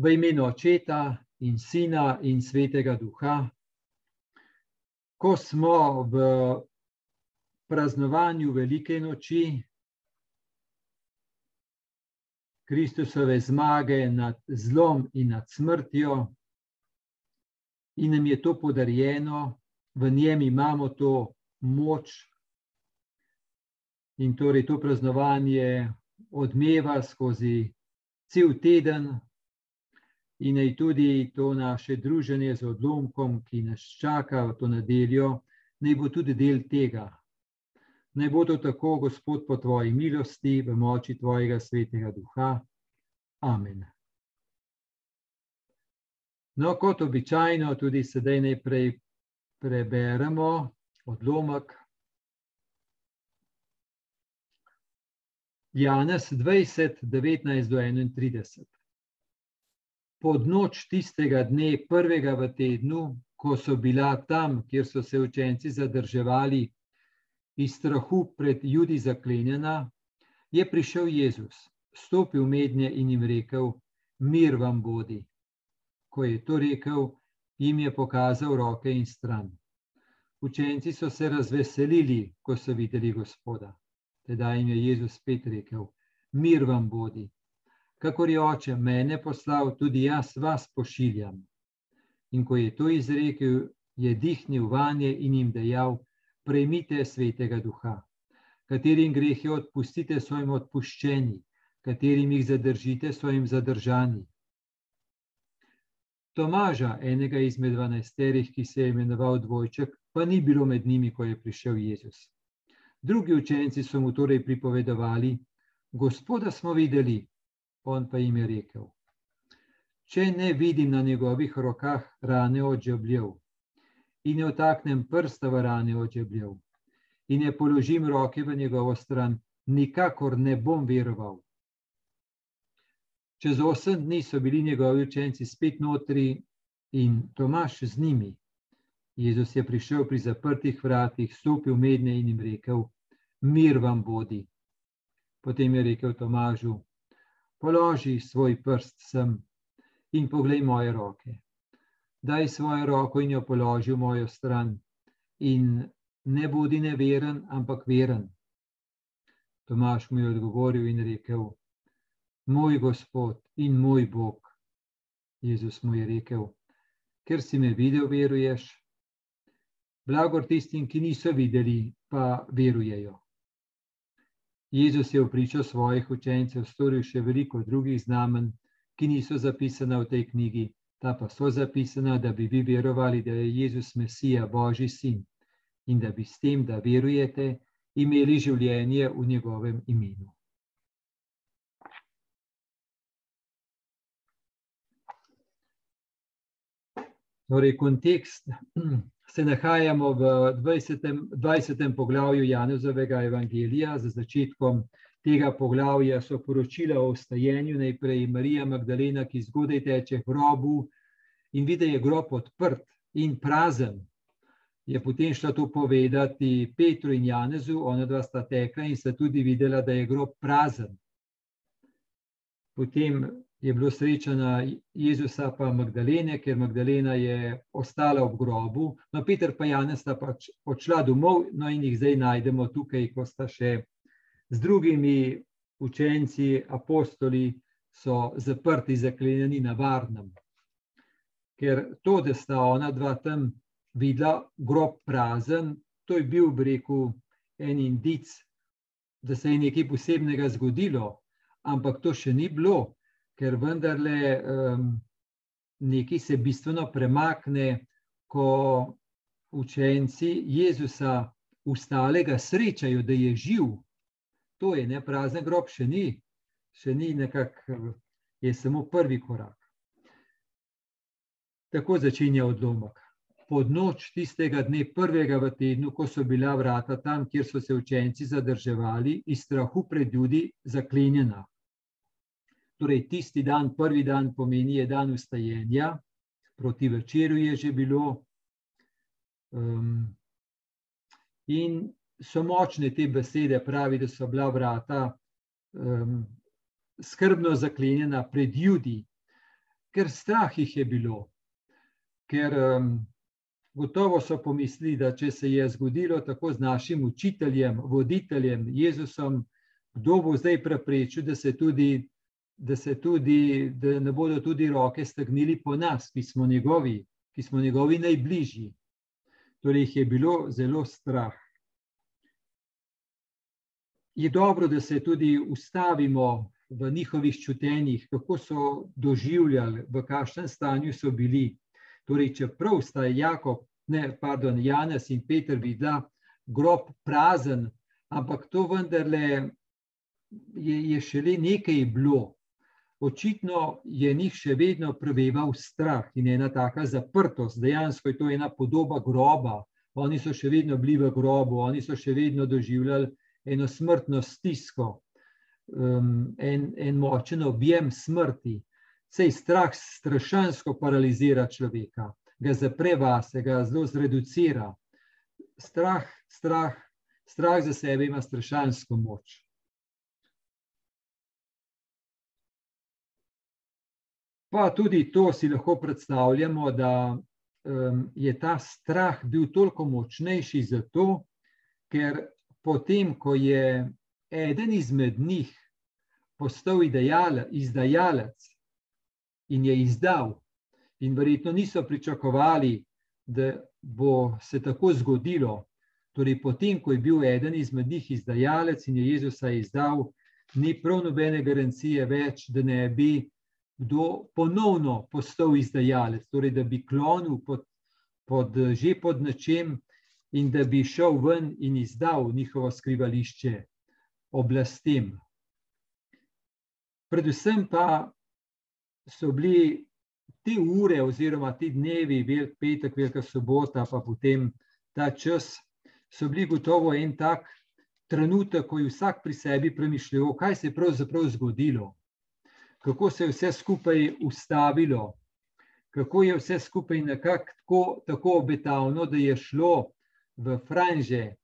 V imenu Očeta in Sina in Svetega Duha, ko smo v praznovanju Velike noči, Kristusove zmage nad zlom in nad smrtjo, in nam je to podarjeno, v njem imamo to moč. In torej to praznovanje odmeva skozi cel teden, in naj tudi to naše druženje z odlomkom, ki nas čaka v to nedeljo, naj bo tudi del tega. Naj bo to tako, Gospod, po tvoji milosti, v moči tvojega svetega duha. Amen. No, kot običajno, tudi sedaj najprej preberemo odlomek. Janez 20, 19 do 31. Pod noč tistega dne, prvega v tednu, ko so bila tam, kjer so se učenci zadrževali, iz strahu pred ljudi zaklenjena, je prišel Jezus, stopil mednje in jim rekel: Mir vam bodi. Ko je to rekel, jim je pokazal roke in stran. Učenci so se razveselili, ko so videli Gospoda. Tedaj jim je Jezus spet rekel: Mir vam bodi. Kakor je oče mene poslal, tudi jaz vas pošiljam. In ko je to izrekel, je dihnil vanje in jim dejal: Prejmite svetega duha, katerim greh je odpustite svojim odpuščeni, katerim jih zadržite svojim zadržani. Tomaža, enega izmed dvanajsterih, ki se je imenoval Dvojček, pa ni bilo med njimi, ko je prišel Jezus. Drugi učenci so mu torej pripovedovali: Gospoda smo videli, on pa jim je rekel: Če ne vidim na njegovih rokah rane od žebljev in ne otaknem prsta v rane od žebljev in ne položim roke v njegovo stran, nikakor ne bom veroval. Čez osem dni so bili njegovi učenci spet notri in Tomaš z njimi. Jezus je prišel pri zaprtih vratih, stopil medne in jim rekel: Mir vam bodi. Potem je rekel Tomažu: Položi svoj prst sem in poglej moje roke. Daj svojo roko in jo položi v mojo stran, in ne bodi neveren, ampak veren. Tomaš mu je odgovoril in rekel: moj Gospod in moj Bog. Jezus mu je rekel, ker si me videl, veruješ. Blagor tistim, ki niso videli, pa verujejo. Jezus je v pričo svojih učencev storil še veliko drugih znamen, ki niso zapisana v tej knjigi, ta pa so zapisana, da bi vi verovali, da je Jezus Mesija, Božji sin in da bi s tem, da verujete, imeli življenje v njegovem imenu. Torej, kontekst se nahajamo v 20. 20. poglavju Janezovega evangelija. Za začetkom tega poglavja so poročila o stajenju, najprej Marija Magdalena, ki zgodaj teče v grobu in vidi, da je grob odprt in prazen. Je potem šla to povedati Petru in Janezu, ona dva sta tekla in sta tudi videla, da je grob prazen. Potem je bilo srečana Jezusa pa Magdalene, ker Magdalena je ostala ob grobu, no Peter pa Janez sta pač odšla domov, no in jih zdaj najdemo tukaj, ko sta še z drugimi učenci, apostoli, so zaprti, zaklenjeni na varnem. Ker to, da sta ona dva tam videla grob prazen, to je bil, bi rekel, en indic, da se je nekaj posebnega zgodilo, ampak to še ni bilo, ker vendarle um, nekaj se bistveno premakne, ko učenci Jezusa ustalega srečajo, da je živ. To je ne prazen grob, še ni, še ni nekako, je samo prvi korak. Tako začenja odlomek. Pod noč tistega dne, prvega v tednu, ko so bila vrata tam, kjer so se učenci zadrževali, iz strahu pred ljudi zaklenjena. Torej, tisti dan, prvi dan, pomeni je dan ustajenja, proti večeru je že bilo. Um, in so močne te besede, pravi, da so bila vrata um, skrbno zaklenjena pred ljudi. ker strah jih je bilo. Ker um, gotovo so pomislili, da če se je zgodilo tako z našim učiteljem, voditeljem, Jezusom, kdo bo zdaj preprečil, da se tudi. Da, se tudi, da ne bodo tudi roke strnili po nas, ki smo njegovi, ki smo njegovi najbližji. Torej, jih je bilo zelo strah. Je dobro, da se tudi ustavimo v njihovih čutenjih, kako so doživljali, v kakšnem stanju so bili. Torej, čeprav sta Jakob, ne, pardon, Janes in Peter videla grob prazen, ampak to vendarle je, je šele nekaj bilo. Očitno je njih še vedno preveval strah in ena taka zaprtost. Dejansko je to ena podoba groba. Oni so še vedno bili v grobu, oni so še vedno doživljali eno smrtno stisko um, en, en močen objem smrti. Sej strah strašansko paralizira človeka, ga zapre vase, ga zelo zreducira. Strah, strah, strah za sebe ima strašansko moč. Pa tudi to si lahko predstavljamo, da um, je ta strah bil toliko močnejši zato, ker potem, ko je eden izmed njih postal ideal, izdajalec in je izdal, in verjetno niso pričakovali, da bo se tako zgodilo. Torej, potem, ko je bil eden izmed njih izdajalec in je Jezusa izdal, ni prav nobene garancije več, da ne bi kdo ponovno postal izdajalec, torej, da bi klonil pod, pod, že pod nečem in da bi šel ven in izdal njihovo skrivališče oblastem. Predvsem pa so bili te ure, oziroma ti dnevi, velik petek, velika sobota, pa potem ta čas, so bili gotovo en tak trenutek, ko je vsak pri sebi premišljal, kaj se je pravzaprav zgodilo, kako se je vse skupaj ustavilo, kako je vse skupaj nekako tako, tako obetavno, da je šlo v franže,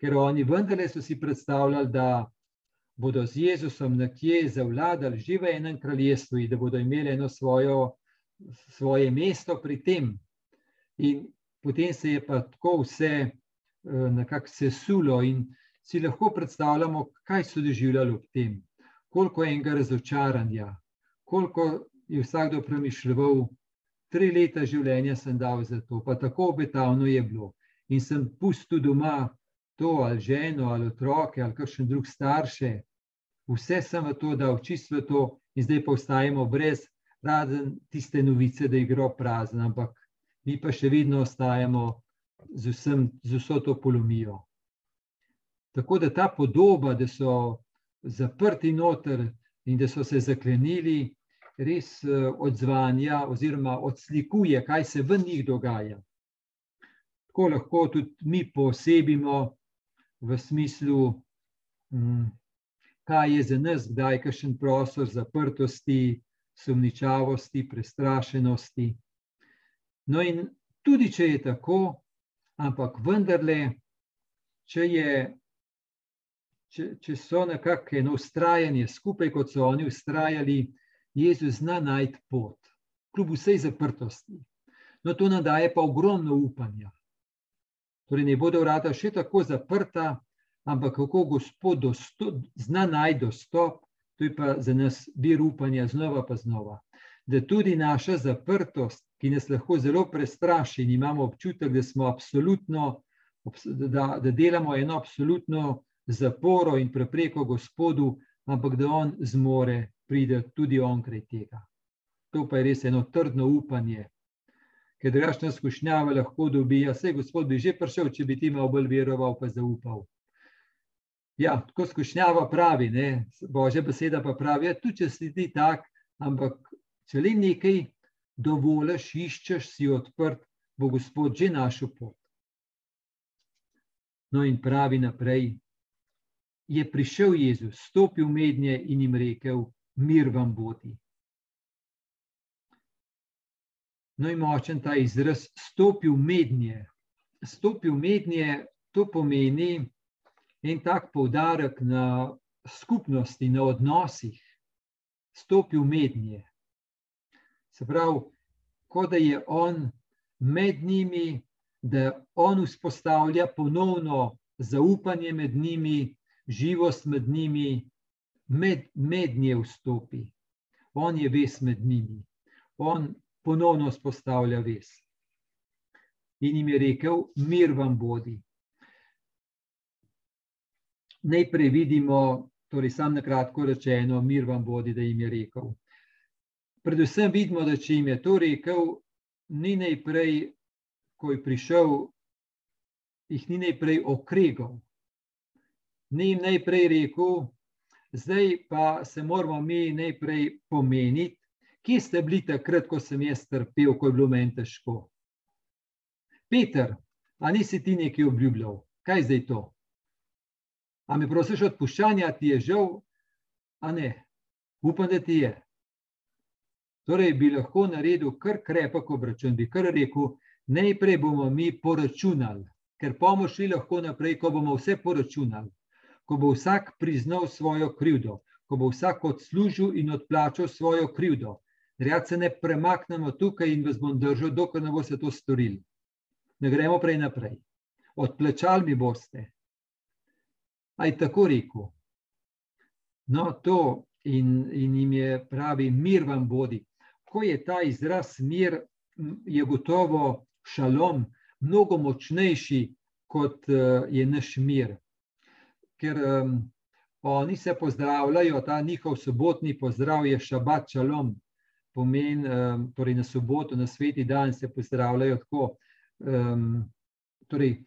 ker oni vendarle so si predstavljali, da bodo z Jezusom nekje zavladali, že v enem kraljestvu, in da bodo imeli eno svojo, svoje mesto pri tem. In potem se je pa tako vse eh, nekako sesulo, in si lahko predstavljamo, kaj so doživljali ob tem, koliko je enega razočaranja, koliko je vsakdo premišljal. Tri leta življenja sem dal za to, pa tako obetavno je bilo. In sem pustil doma to, ali ženo, ali otroke, ali kakšen drug starše, vse sem v to dal, čisto v to, in zdaj pa ostajamo brez razen tiste novice, da je grob prazen, ampak mi pa še vedno ostajamo z, vsem, z vso to polomijo. Tako da ta podoba, da so zaprti noter in da so se zaklenili, res eh, odzvanja oziroma odslikuje, kaj se v njih dogaja. Tako lahko tudi mi posebimo v smislu, mm, kaj je za nas, kdaj je kakšen prostor zaprtosti, sumničavosti, prestrašenosti. No, in tudi če je tako, ampak vendarle, če, je, če, če so nekako eno ustrajanje skupaj, kot so oni ustrajali, Jezus zna najti pot, kljub vsej zaprtosti. No, to nam daje pa ogromno upanja. Torej, ne bodo vrata še tako zaprta, ampak kako Gospod zna najti dostop, to je pa za nas vir upanja, znova pa znova. Da tudi naša zaprtost, ki nas lahko zelo prestraši, in imamo občutek, da smo absolutno, da, da delamo eno absolutno zaporo in prepreko Gospodu, ampak da On zmore priti tudi onkraj tega. To pa je res eno trdno upanje. Ker drugačna skušnjava lahko dobi, a se Gospod bi že prišel, če bi ti malo bolj veroval, pa zaupal. Ja, tako skušnjava pravi, ne? božja beseda pa pravi, da ja, tudi če si ti tak, ampak če le nekaj dovoliš, iščeš, si odprt, bo Gospod že našel pot. No, in pravi naprej, je prišel Jezus, stopil mednje in jim rekel: Mir vam bodi. No, in močen ta izraz, stopil mednje. Stopil mednje, to pomeni, en tak poudarek na skupnosti, na odnosih, stopil mednje. Se pravi, kot da je on med njimi, da on vzpostavlja ponovno zaupanje med njimi, živost med njimi, med, med nje vstopi. On je ves med njimi, on ponovno vzpostavlja ves. In jim je rekel: Mir vam bodi. Najprej vidimo, torej, samo na kratko rečeno, mir vam bodi, da jim je rekel. Predvsem vidimo, da če jim je to rekel, ni najprej, ko je prišel, jih ni najprej okregal. Ni jim najprej rekel, zdaj pa se moramo mi najprej pomeniti, kje ste bili takrat, ko sem jaz trpel, ko je bilo meni težko. Peter, a nisi ti nekaj obljubljal, kaj zdaj to? A me prosiš odpuščanja, ti je žal, a ne, upam, da ti je. Torej, bi lahko naredil kar krepek obračun, bi kar rekel, najprej bomo mi poračunali, ker bomo šli lahko naprej, ko bomo vse poračunali, ko bo vsak priznal svojo krivdo, ko bo vsak odslužil in odplačal svojo krivdo. Rad se ne premaknemo tukaj in vas bom držal, dokler ne boste to storili. Ne gremo prej naprej. Odplačali mi boste, aj tako rekel. No, to in, in jim je pravi, mir vam bodi. Ko je ta izraz mir, je gotovo šalom, mnogo močnejši kot uh, je naš mir. Ker um, oni se pozdravljajo, ta njihov sobotni pozdrav je šabat šalom. Pomen, um, torej na soboto, na sveti dan se pozdravljajo tako. Um, torej,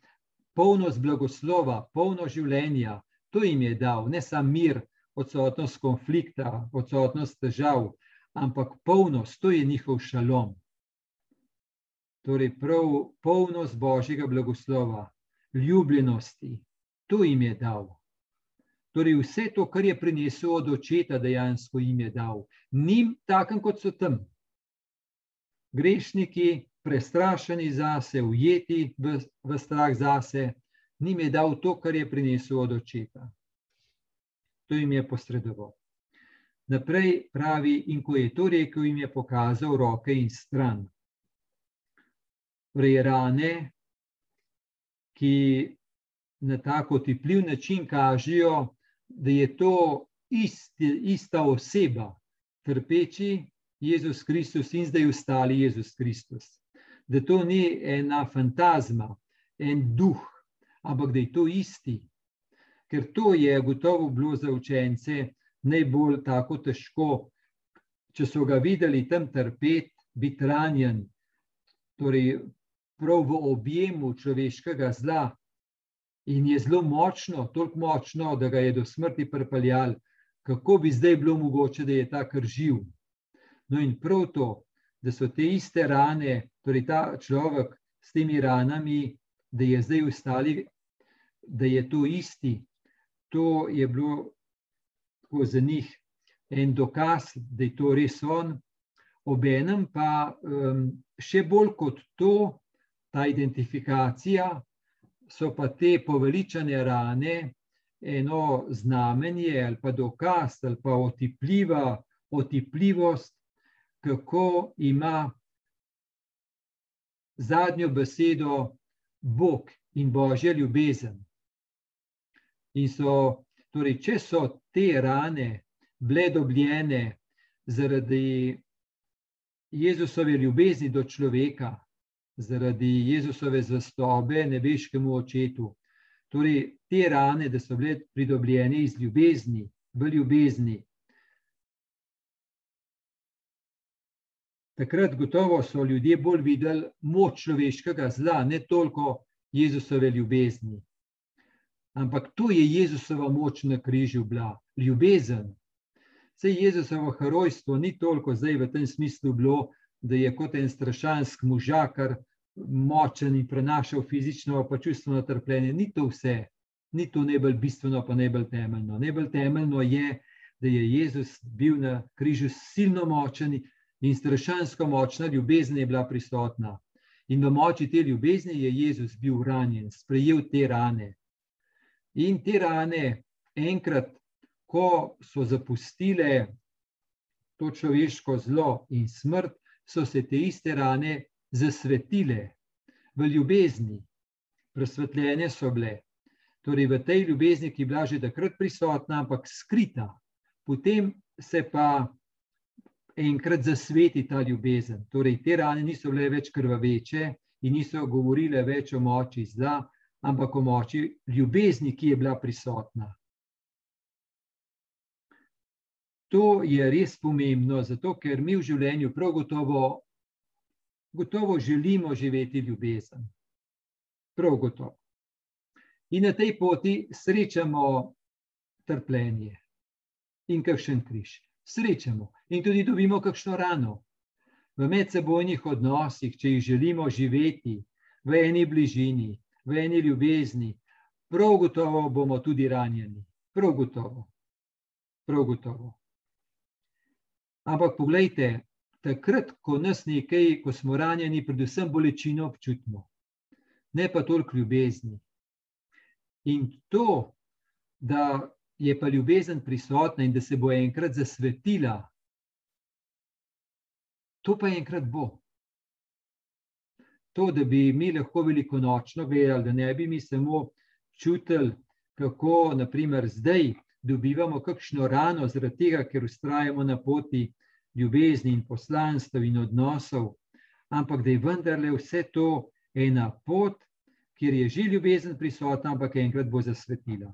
polnost blagoslova, polno življenja, to jim je dal, ne samo mir, odsotnost konflikta, odsotnost težav, ampak polnost, to je njihov šalom. Torej, prav polnost božjega blagoslova, ljubljenosti, to jim je dal. Torej, vse to, kar je prinesel od očeta, dejansko jim je dal. Nim, takem kot so tam. Grešniki, prestrašeni zase, ujeti v, v strah zase, njim je dal to, kar je prinesel od očeta. To jim je posredoval. Naprej pravi, in ko je to rekel, jim je pokazal roke in stran. Torej, rane, ki na tako tipljiv način kažejo, da je to isti, ista oseba, trpeči Jezus Kristus in zdaj ostali Jezus Kristus da to ni ena fantazma, en duh, ampak da je to isti. Ker to je gotovo bilo za učence najbolj tako težko, če so ga videli tam trpeti, biti ranjen, torej prav v objemu človeškega zla. In je zelo močno, toliko močno, da ga je do smrti pripeljal, kako bi zdaj bilo mogoče, da je ta kar živ. No, in prav to, da so te iste rane, torej ta človek s temi ranami, da je zdaj ustali, da je to isti. To je bilo za njih en dokaz, da je to res on. Obenem pa um, še bolj kot to, ta identifikacija, so pa te poveličane rane eno znamenje ali pa dokaz ali pa otipljiva, otipljivost, kako ima zadnjo besedo Bog in božja ljubezen. In so, torej, če so te rane bile dobljene zaradi Jezusove ljubezni do človeka, zaradi Jezusove zvestobe nebeškemu očetu, torej te rane, da so bile pridobljene iz ljubezni, v ljubezni, Takrat gotovo so ljudje bolj videli moč človeškega zla, ne toliko Jezusove ljubezni. Ampak to je Jezusova moč na križu bila, ljubezen. Vse Jezusovo herojstvo ni toliko zdaj v tem smislu bilo, da je kot en strašansk možakar močen in prenašal fizično pa čustveno trpljenje. Ni to vse, ni to najbolj bistveno, pa najbolj temeljno. Najbolj temeljno je, da je Jezus bil na križu silno močen in strašansko močna ljubezen je bila prisotna. In v moči te ljubezni je Jezus bil ranjen, sprejel te rane. In te rane, enkrat, ko so zapustile to človeško zlo in smrt, so se te iste rane zasvetile v ljubezni, presvetljene so bile. Torej, v tej ljubezni, ki je bila že takrat prisotna, ampak skrita, potem se pa enkrat zasveti ta ljubezen. Torej, te rane niso bile več krvaveče in niso govorile več o moči zla, ampak o moči ljubezni, ki je bila prisotna. To je res pomembno, zato ker mi v življenju prav gotovo, gotovo želimo živeti ljubezen. Prav gotovo. In na tej poti srečamo trpljenje in kakšen križ. Srečamo in tudi dobimo kakšno rano. V medsebojnih odnosih, če jih želimo živeti v eni bližini, v eni ljubezni, prav gotovo bomo tudi ranjeni. Prav gotovo. Prav gotovo. Ampak poglejte, takrat, ko nas nekaj, ko smo ranjeni, predvsem bolečino občutimo, ne pa toliko ljubezni. In to, da je pa ljubezen prisotna in da se bo enkrat zasvetila, to pa enkrat bo. To, da bi mi lahko velikonočno gledali, da ne bi mi samo čutili, kako naprimer zdaj dobivamo kakšno rano zaradi tega, ker ustrajamo na poti ljubezni in poslanstv in odnosov, ampak da je vendarle vse to ena pot, kjer je že ljubezen prisotna, ampak enkrat bo zasvetila.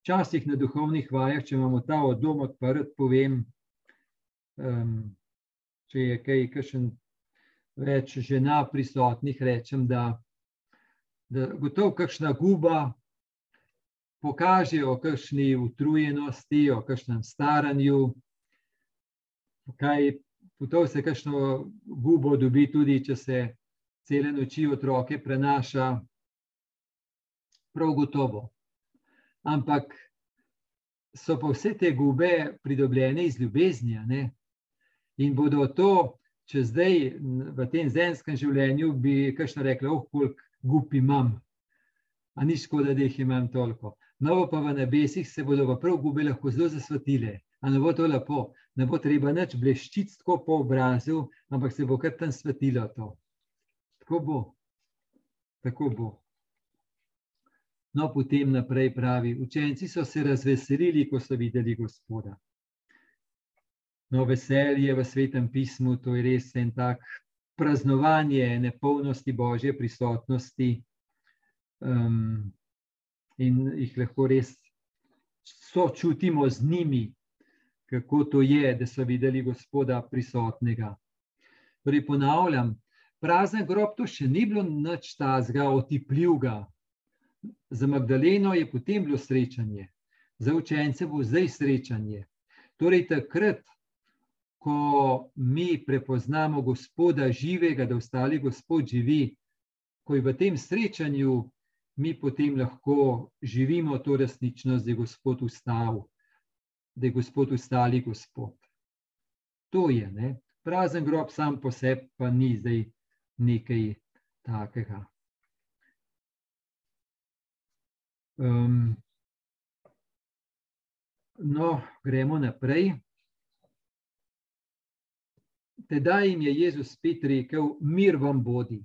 Včasih na duhovnih vajah, če imamo ta odom odprt, povem, um, če je kaj, kakšen več žena prisotnih, rečem, da, da gotovo kakšna guba pokaže o kakšni utrujenosti, o kakšnem staranju, kaj potov se kakšno gubo dobi tudi, če se cele noči otroke prenaša, prav gotovo. Ampak so pa vse te gube pridobljene iz ljubezni, ne? in bodo to, če zdaj v tem zemskem življenju bi kakšno rekla, oh, koliko gub imam, a ni škoda, da jih imam toliko. Novo pa v nebesih se bodo pa prav gube lahko zelo zasvetile, a ne bo to lepo, ne bo treba nič bleščiti tako po obrazu, ampak se bo kar tam svetilo to. Tako bo. Tako bo. No, potem naprej pravi, učenci so se razveselili, ko so videli gospoda. No, veselje v svetem pismu, to je res en tak praznovanje nepolnosti Božje prisotnosti um, in jih lahko res sočutimo z njimi, kako to je, da so videli gospoda prisotnega. Torej, ponavljam, prazen grob to še ni bilo nič tazga, otipljivega. Za Magdaleno je potem bilo srečanje, za učence bo zdaj srečanje. Torej, takrat, ko mi prepoznamo gospoda živega, da ostali gospod živi, ko je v tem srečanju, mi potem lahko živimo to resničnost, da je gospod ustavil da je Gospod ustali Gospod. To je, ne? prazen grob sam po sebi, pa ni zdaj nekaj takega. Um, no, gremo naprej. Tedaj jim je Jezus spet rekel: Mir vam bodi.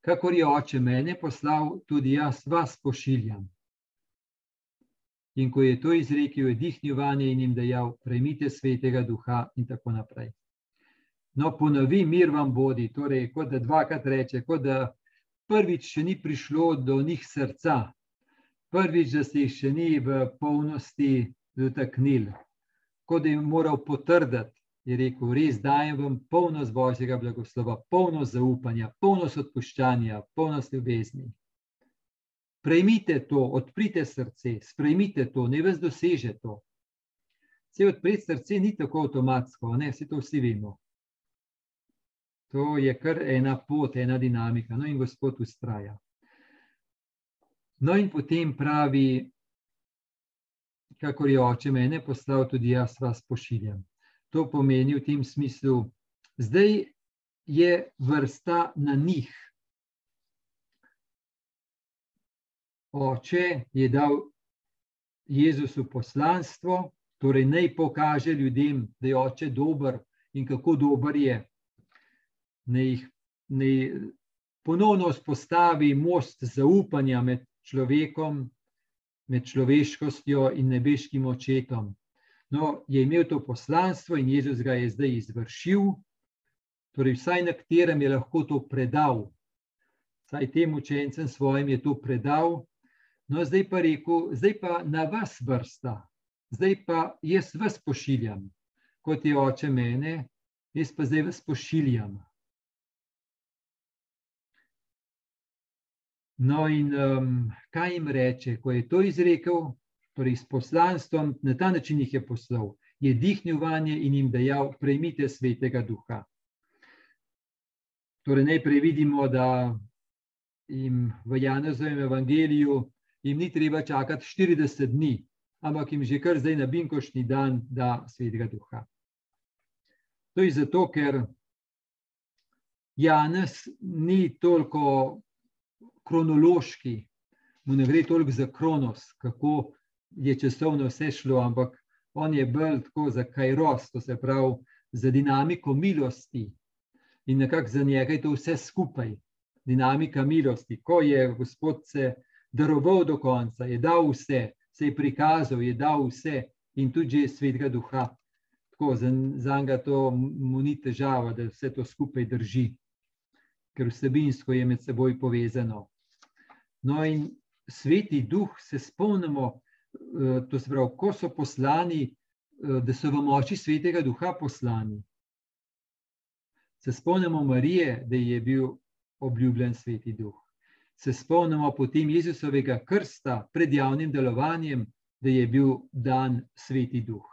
Kakor je oče mene poslal, tudi jaz vas pošiljam. In ko je to izrekel, je dihnil vanje in jim dejal: Prejmite svetega duha, in tako naprej. No, ponovi, mir vam bodi, torej, kot da dvakrat reče, kot da prvič še ni prišlo do njih srca, prvič, da se jih še ni v polnosti dotaknil, kot da je moral potrditi. Je rekel, res dajem vam polnost Božjega blagoslova, polnost zaupanja, polnost odpuščanja, polnost ljubezni. Prejmite to, odprite srce, sprejmite to, ne vas doseže to. Vse odpreti srce ni tako avtomatsko, ne, vse to vsi vemo. To je kar ena pot, ena dinamika, no in Gospod ustraja. No in potem pravi, kakor je oče mene poslal, tudi jaz vas pošiljam. To pomeni v tem smislu, zdaj je vrsta na njih, Oče je dal Jezusu poslanstvo, torej naj pokaže ljudem, da je oče dober in kako dober je. Naj, naj ponovno vzpostavi most zaupanja med človekom, med človeškostjo in nebeškim očetom. No, je imel to poslanstvo in Jezus ga je zdaj izvršil, torej vsaj na katerem je lahko to predal. Saj tem učencem svojim je to predal, no zdaj pa rekel, zdaj pa na vas vrsta, zdaj pa jaz vas pošiljam, kot je oče mene, jaz pa zdaj vas pošiljam. No, in um, kaj jim reče, ko je to izrekel, torej s poslanstvom, na ta način jih je poslal, je dihnil vanje in jim dejal: Prejmite svetega duha. Torej, najprej vidimo, da jim v Janezovem evangeliju jim ni treba čakati 40 dni, ampak jim že kar zdaj na binkošni dan da svetega duha. To je zato, ker Janez ni toliko kronološki, mu ne gre toliko za kronos, kako je časovno vse šlo, ampak on je bolj tako za kajros, to se pravi za dinamiko milosti in nekako za njega je to vse skupaj. Dinamika milosti, ko je Gospod se daroval do konca, je dal vse, se je prikazal, je dal vse in tudi svetega duha. Tako za, za njega to mu ni težava, da vse to skupaj drži, ker vsebinsko je med seboj povezano. No, in sveti duh se spomnimo, Eh, to se pravi, ko so poslani, eh, da so v moči svetega duha poslani. Se spomnimo Marije, da je bil obljubljen sveti duh. Se spomnimo potem Jezusovega krsta pred javnim delovanjem, da je bil dan sveti duh.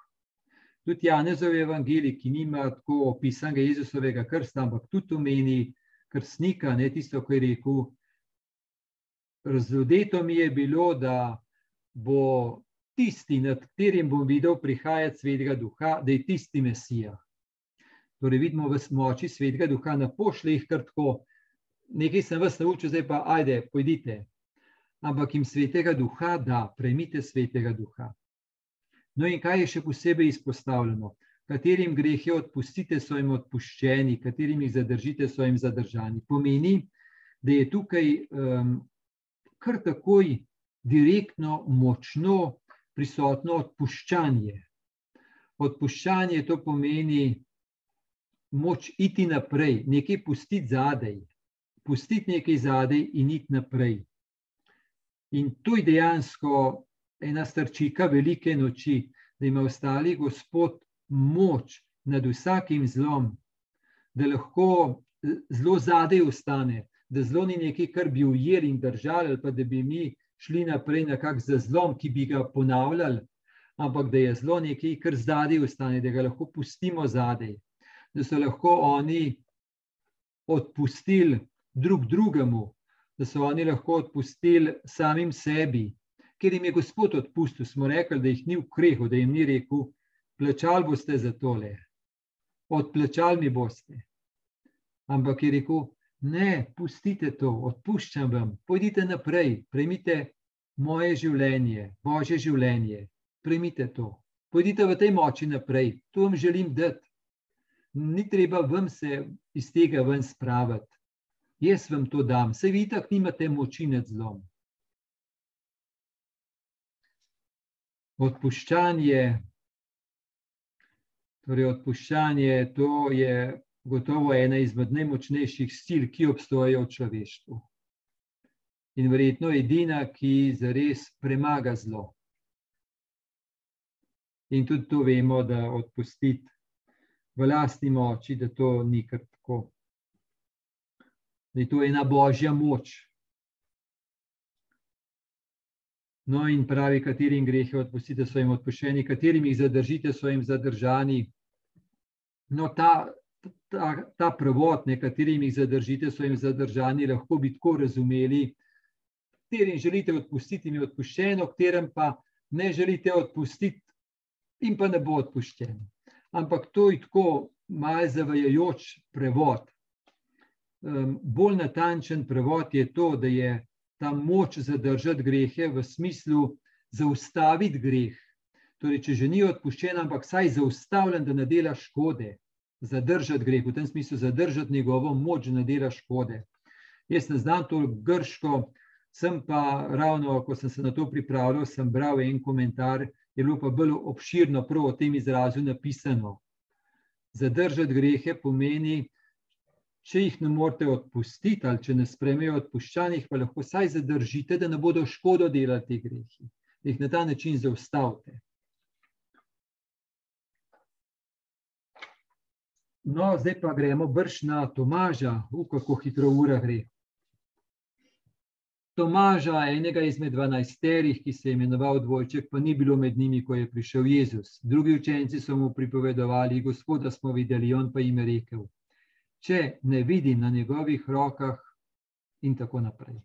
Tudi Janezov evangelij, ki nima tako opisanega Jezusovega krsta, ampak tudi omeni krstnika, ne tisto, kar je rekel. Razlodeto mi je bilo, da bo tisti, nad katerim bom videl prihajati svetega duha, da je tisti Mesija. Torej, vidimo v moči svetega duha, ne pošlje jih kar tako, nekaj sem vas naučil, zdaj pa ajde, pojdite. Ampak jim svetega duha da, prejmite svetega duha. No, in kaj je še posebej izpostavljeno? Katerim grehe odpustite, so jim odpuščeni, katerim jih zadržite, so jim zadržani. Pomeni, da je tukaj um, kar takoj direktno, močno prisotno odpuščanje. Odpuščanje to pomeni moč iti naprej, nekaj pustiti zadaj, pustiti nekaj zadaj in iti naprej. In to je dejansko ena strčika velike noči, da ima ostali Gospod moč nad vsakim zlom, da lahko zelo zadaj ostane, da zelo ni nekaj, kar bi ujeli in držali, ali pa da bi mi šli naprej na kak za zlom, ki bi ga ponavljali, ampak da je zelo nekaj, kar zadaj ostane, da ga lahko pustimo zadaj, da so lahko oni odpustili drug drugemu, da so oni lahko odpustili samim sebi, ker jim je Gospod odpustil, smo rekli, da jih ni v krehu, da jim ni rekel, plačal boste za tole, odplačal mi boste. Ampak je rekel, Ne, pustite to, odpuščam vam, pojdite naprej, prejmite moje življenje, božje življenje, prejmite to. Pojdite v tej moči naprej, to vam želim dati. Ni treba vam se iz tega ven spraviti. Jaz vam to dam, se vi tako nimate moči nad zlom. Odpuščanje, torej odpuščanje, to je gotovo ena izmed najmočnejših sil, ki obstojajo v človeštvu. In verjetno edina, ki zares premaga zlo. In tudi to vemo, da odpustiti v lastni moči, da to ni kar tako. Da je to ena božja moč. No, in pravi, katerim grehe odpustite, so jim odpuščeni, katerim jih zadržite, so jim zadržani. No, ta ta, ta prevod, nekaterim jih zadržite, so jim zadržani, lahko bi tako razumeli, katerim želite odpustiti, mi je odpuščeno, katerim pa ne želite odpustiti, in pa ne bo odpuščen. Ampak to je tako malce zavajajoč prevod. Bolj natančen prevod je to, da je ta moč zadržati grehe v smislu zaustaviti greh. Torej, če že ni odpuščen, ampak saj zaustavljen, da ne dela škode zadržati greh, v tem smislu zadržati njegovo moč, da ne dela škode. Jaz ne znam to grško, sem pa ravno, ko sem se na to pripravljal, sem bral en komentar, je bilo pa bolj obširno prav o tem izrazu napisano. Zadržati grehe pomeni, če jih ne morete odpustiti ali če ne spremejo odpuščanih, pa lahko vsaj zadržite, da ne bodo škodo delati te grehi. Da jih na ta način zaustavite. No, zdaj pa gremo brž na Tomaža, v kako hitro ura gre. Tomaža, enega izmed dvanajsterih, ki se je imenoval dvojček, pa ni bilo med njimi, ko je prišel Jezus. Drugi učenci so mu pripovedovali, gospoda smo videli, on pa jim je rekel, če ne vidim na njegovih rokah in tako naprej.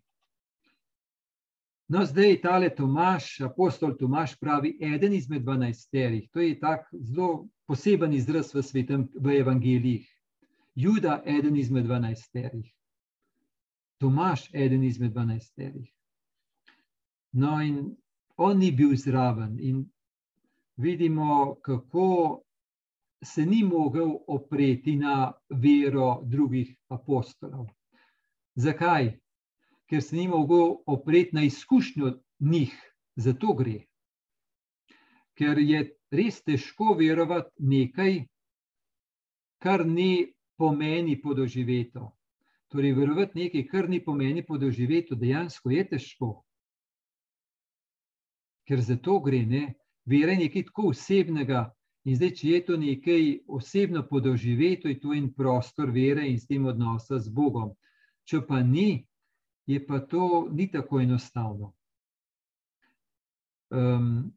No, zdaj tale Tomaš, apostol Tomaš pravi, eden izmed dvanajsterih, to je tak zelo poseben izraz v svetem, v evangelijih. Juda, eden izmed dvanajsterih. Tomaš, eden izmed dvanajsterih. No, in on ni bil zraven, vidimo, kako se ni mogel opreti na vero drugih apostolov. Zakaj? Ker se ni mogel opreti na izkušnjo njih, zato gre. Ker je res težko verovati nekaj, kar ni pomeni podoživeto. Torej, verovati nekaj, kar ni pomeni podoživeto, dejansko je težko. Ker za to gre, ne? vera je nekaj tako osebnega. In zdaj, če je to nekaj osebno podoživeto, je to en prostor vere in s tem odnosa z Bogom. Če pa ni, je pa to ni tako enostavno. Um,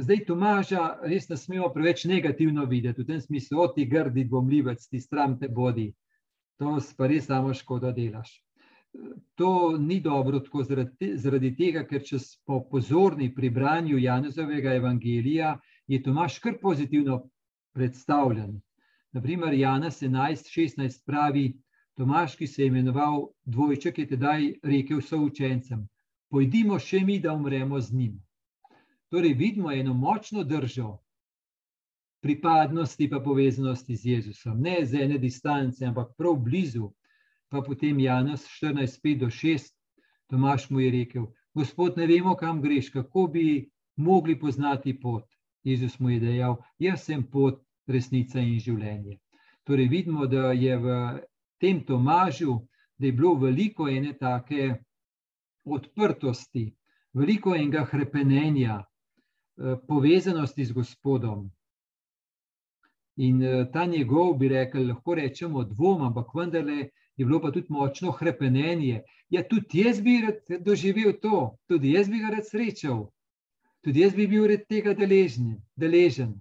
zdaj, Tomaža, res ne smemo preveč negativno videti, v tem smislu, o ti grdi, dvomljivec, ti stram te bodi to pa res samo škodo delaš. To ni dobro tako zaradi, zaradi tega, ker če smo pozorni pri branju Janezovega evangelija, je Tomaš kar pozitivno predstavljen. Naprimer, Janez 11:16 pravi, Tomaš, ki se je imenoval dvojček, je tedaj rekel součencem: Pojdimo še mi, da umremo z njim. Torej, vidimo eno močno držo pripadnosti, pa povezanosti z Jezusom, ne z ene distance, ampak prav blizu. Pa potem Janes 14, 5 do 6, Tomaš mu je rekel: Gospod, ne vemo, kam greš, kako bi mogli poznati pot. Jezus mu je dejal: Jaz sem pot, resnica in življenje. Torej, vidimo, da je v tem Tomažu, da je bilo veliko ene take odprtosti, veliko enega krepenja, eh, povezanosti z Gospodom. In uh, ta njegov, bi rekel, lahko rečemo dvom, ampak vendarle je bilo pa tudi močno krepenje. Ja, tudi jaz bi rad doživel to, tudi jaz bi ga rad srečal, tudi jaz bi bil red tega deležen. deležen.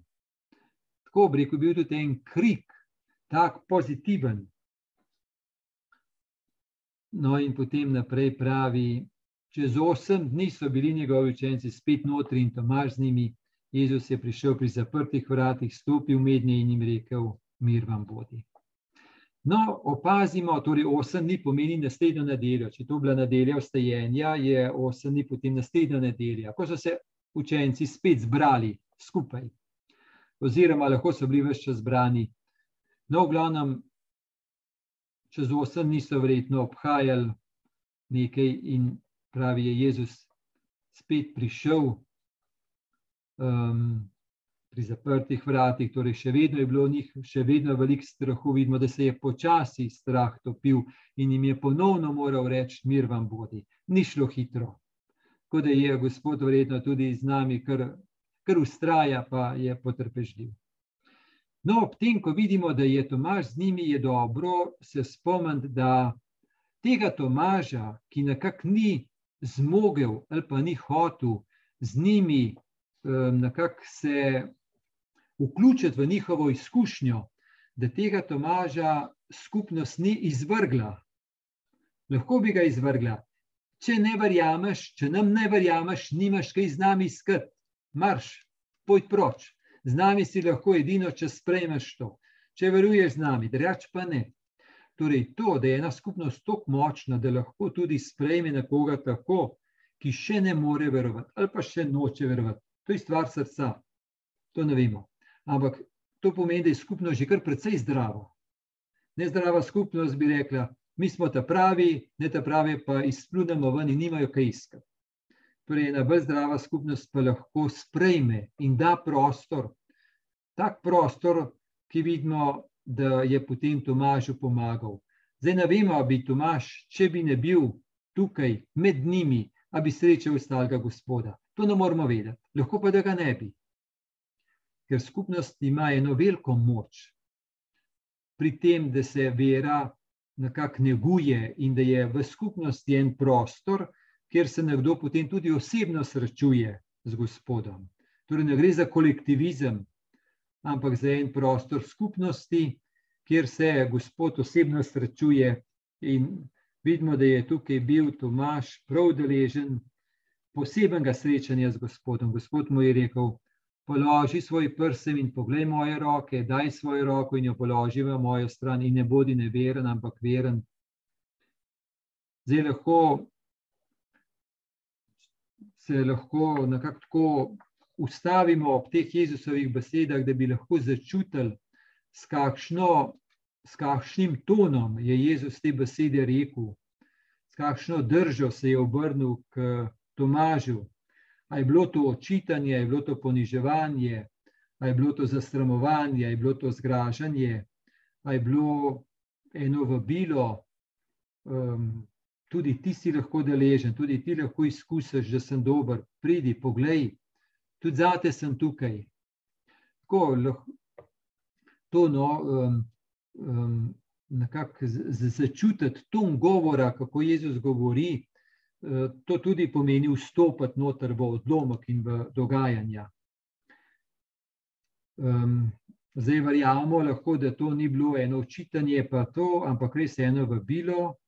Tako bi rekel, bil tudi en krik, tak pozitiven. No, in potem naprej pravi, čez osem dni so bili njegovi učenci spet notri in Tomaž z njimi. Jezus je prišel pri zaprtih vratih, stopil mednje in jim rekel: Mir vam bodi. No, opazimo, torej osem dni pomeni naslednjo nedeljo. Če to bila nedelja vstajenja, je osem dni potem naslednja nedelja, ko so se učenci spet zbrali skupaj. Oziroma, lahko so bili več čas zbrani. No, v glavnem, čez osem dni so verjetno obhajali nekaj in pravi je Jezus spet prišel um, pri zaprtih vratih, torej še vedno je bilo v njih, še vedno veliko strahu. Vidimo, da se je počasi strah topil in jim je ponovno moral reči: Mir vam bodi. Ni šlo hitro. Tako da je Gospod verjetno tudi z nami, ker, ker ustraja, pa je potrpežljiv. No, ob tem, ko vidimo, da je Tomaž z njimi, je dobro se spomniti, da tega Tomaža, ki nekako ni zmogel ali pa ni hotel z njimi nekako se vključiti v njihovo izkušnjo, da tega Tomaža skupnost ni izvrgla. Lahko bi ga izvrgla. Če ne verjameš, če nam ne verjameš, nimaš kaj z nami iskati, marš, pojdi proč. Z nami si lahko edino, če sprejmeš to. Če veruješ z nami, drugač pa ne. Torej, to, da je ena skupnost tako močna, da lahko tudi sprejme nekoga tako, ki še ne more verovati, ali pa še noče verovati, To je stvar srca, to ne vemo. Ampak to pomeni, da je skupnost že kar precej zdrava. Nezdrava skupnost bi rekla, mi smo ta pravi, ne ta pravi, pa izplunemo ven in nimajo kaj iskati. Torej, ena bolj zdrava skupnost pa lahko sprejme in da prostor, tak prostor, ki vidimo, da je potem Tomažu pomagal. Zdaj ne vemo, ali bi Tomaž, če bi ne bil tukaj med njimi, ali bi srečal ostalega gospoda. To ne moramo vedeti, lahko pa da ga ne bi. Ker skupnost ima eno veliko moč pri tem, da se vera nekako neguje in da je v skupnosti en prostor, kjer se nekdo potem tudi osebno srečuje z gospodom. Torej, ne gre za kolektivizem, ampak za en prostor skupnosti, kjer se gospod osebno srečuje. In vidimo, da je tukaj bil Tomaš prav deležen posebnega srečanja z gospodom. Gospod mu je rekel: Položi svoj prsem in poglej moje roke, daj svojo roko in jo položi v mojo stran, in ne bodi neveren, ampak veren. Zdaj lahko se lahko nekako tako ustavimo ob teh Jezusovih besedah, da bi lahko začutili, s, kakšno, s kakšnim tonom je Jezus te besede rekel, s kakšno držo se je obrnil k Tomažu. A je bilo to očitanje, je bilo to poniževanje, a je bilo to zastramovanje, je bilo to zgražanje, a je bilo eno vabilo. Um, tudi ti si lahko deležen, tudi ti lahko izkusiš, da sem dober. Pridi, poglej, tudi zate sem tukaj. Tako, lahko, to no, um, um, nekako začutiti ton govora, kako Jezus govori, to tudi pomeni vstopiti noter v odlomek in v dogajanja. Um, zdaj verjamemo lahko, da to ni bilo eno učitanje, pa to, ampak res eno vabilo,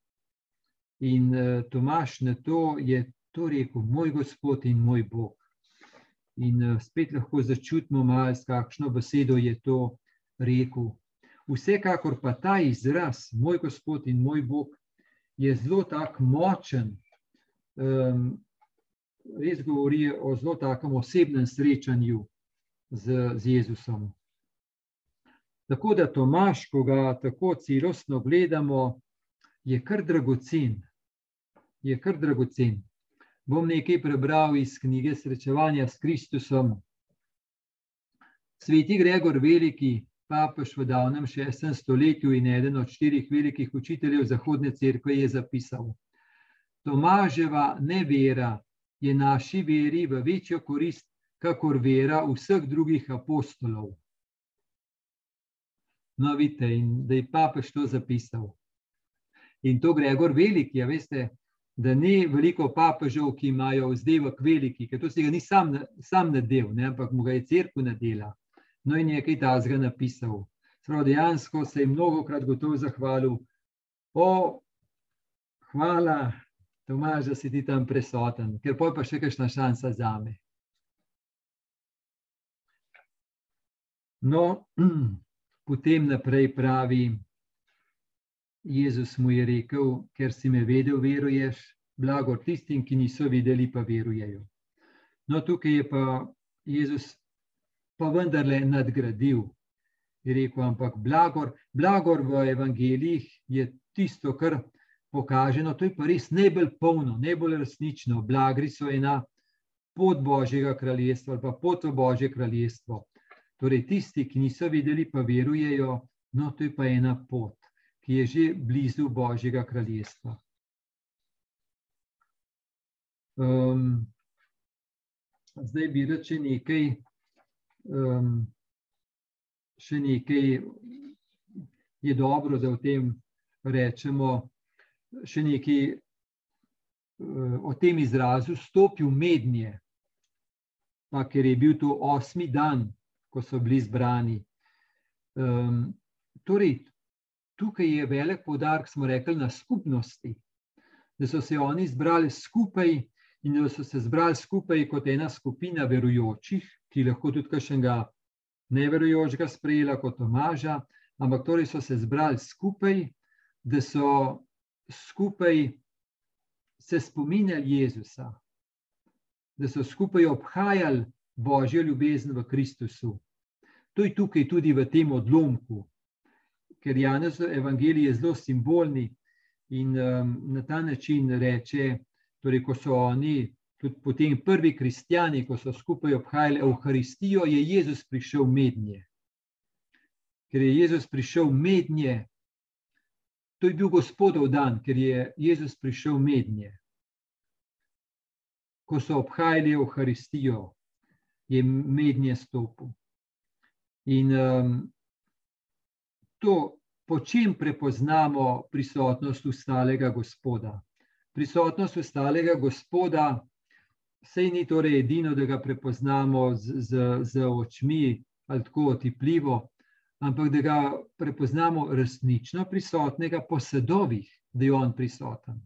In uh, Tomaš na to je to rekel, moj Gospod in moj Bog. In uh, spet lahko začutimo, malo, s kakšno besedo je to rekel. Vsekakor pa ta izraz, moj Gospod in moj Bog, je zelo tako močen. Um, res govori o zelo takem osebnem srečanju z, z Jezusom. Tako da Tomaš, ko ga tako celostno gledamo, je kar dragocen je kar dragocen. Bom nekaj prebral iz knjige Srečevanja s Kristusom. Sveti Gregor Veliki, papež v davnem 6. stoletju in eden od štirih velikih učiteljev Zahodne cerkve, je zapisal: Tomaževa nevera je naši veri v večjo korist, kakor vera vseh drugih apostolov. No, vidite, in da je papež to zapisal. In to Gregor Veliki, ja, veste, da ni veliko papežev, ki imajo vzdevek veliki, ker to si ga ni sam, sam nadel, ne, ampak mu ga je crkva nadela. No, in je nekaj tazga napisal. Sprav dejansko se je mnogo krat gotovo zahvalil. O, hvala, Tomaž, da si ti tam prisoten, ker poj pa še kakšna šansa za me. No, potem naprej pravi, Jezus mu je rekel, ker si me vedel, veruješ, blagor tistim, ki niso videli, pa verujejo. No, tukaj je pa Jezus pa vendarle nadgradil. Je rekel, ampak blagor, blagor v evangelijih je tisto, kar pokaže, no to je pa res najbolj polno, najbolj resnično. Blagri so ena pot Božjega kraljestva ali pa pot v Božje kraljestvo. Torej tisti, ki niso videli, pa verujejo, no to je pa ena pot ki je že blizu Božjega kraljestva. Um, zdaj bi reče nekaj, um, še nekaj je dobro, da o tem rečemo, še nekaj uh, o tem izrazu stopil mednje, pa ker je bil to osmi dan, ko so bili zbrani. Um, torej, tukaj je velik podarek, smo rekli, na skupnosti, da so se oni zbrali skupaj in da so se zbrali skupaj kot ena skupina verujočih, ki lahko tudi kakšnega neverujočega sprejela kot Tomaža, ampak torej so se zbrali skupaj, da so skupaj se spominjali Jezusa, da so skupaj obhajali Božjo ljubezen v Kristusu. To je tukaj tudi v tem odlomku, ker Janez Evangelij je zelo simbolni in um, na ta način reče, torej, ko so oni, tudi potem prvi kristijani, ko so skupaj obhajali Euharistijo, je Jezus prišel mednje. Ker je Jezus prišel mednje, to je bil gospodov dan, ker je Jezus prišel mednje. Ko so obhajali Euharistijo, je mednje stopil. In um, to, po čem prepoznamo prisotnost ustalega gospoda. Prisotnost ustalega gospoda, sej ni torej edino, da ga prepoznamo z, z, z očmi ali tako otipljivo, ampak da ga prepoznamo resnično prisotnega po sedovih, da je on prisoten.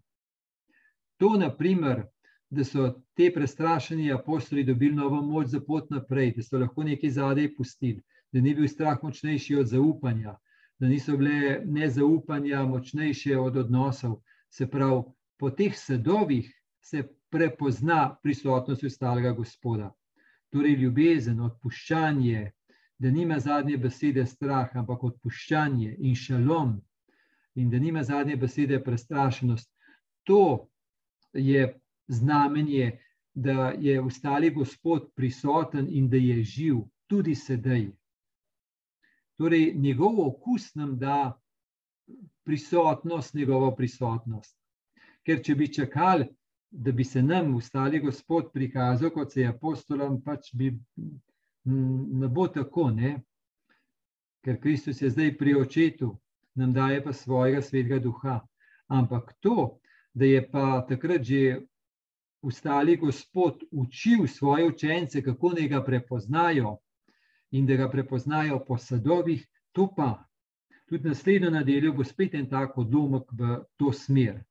To, naprimer, da so te prestrašeni apostoli dobili novo moč za pot naprej, da so lahko nekaj zadej pustili, da ni bil strah močnejši od zaupanja, da niso bile nezaupanja močnejše od odnosov. Se pravi, po teh sedovih se prepozna prisotnost ostalega gospoda. Torej, ljubezen, odpuščanje, da nima zadnje besede strah, ampak odpuščanje in šalom, in da nima zadnje besede prestrašenost. To je znamenje, da je ostali gospod prisoten in da je živ tudi sedaj. Torej, njegov okus nam da prisotnost, njegovo prisotnost. Ker če bi čakali, da bi se nam ustali Gospod prikazal, kot se je apostolom, pač bi ne bo tako, ne? ker Kristus je zdaj pri očetu, nam daje pa svojega svetega duha. Ampak to, da je pa takrat že ustali Gospod učil svoje učence, kako naj ga prepoznajo, in da ga prepoznajo po sadovih, to pa tudi naslednjo nedeljo bo spet en tak odlomek v to smer.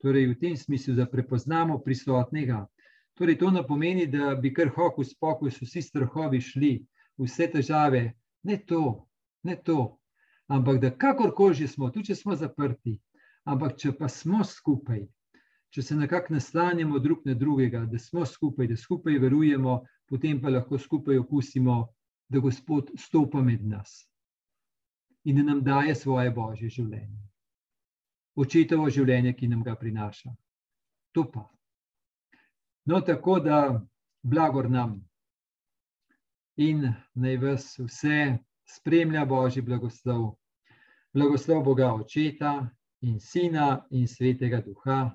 Torej, v tem smislu, da prepoznamo prisotnega. Torej, to ne pomeni, da bi kar hoku spokoj, vsi strahovi šli, vse težave, ne to, ne to. Ampak da kakorkoli že smo, tudi če smo zaprti, ampak če pa smo skupaj, če se nekako naslanjamo drug na drugega, da smo skupaj, da skupaj verujemo, potem pa lahko skupaj okusimo, da Gospod stopa med nas in da nam daje svoje božje življenje. Očetovo življenje, ki nam ga prinaša. To pa. No, tako da blagor nam in naj vas vse spremlja božji blagoslov. Blagoslov Boga Očeta in Sina in Svetega Duha.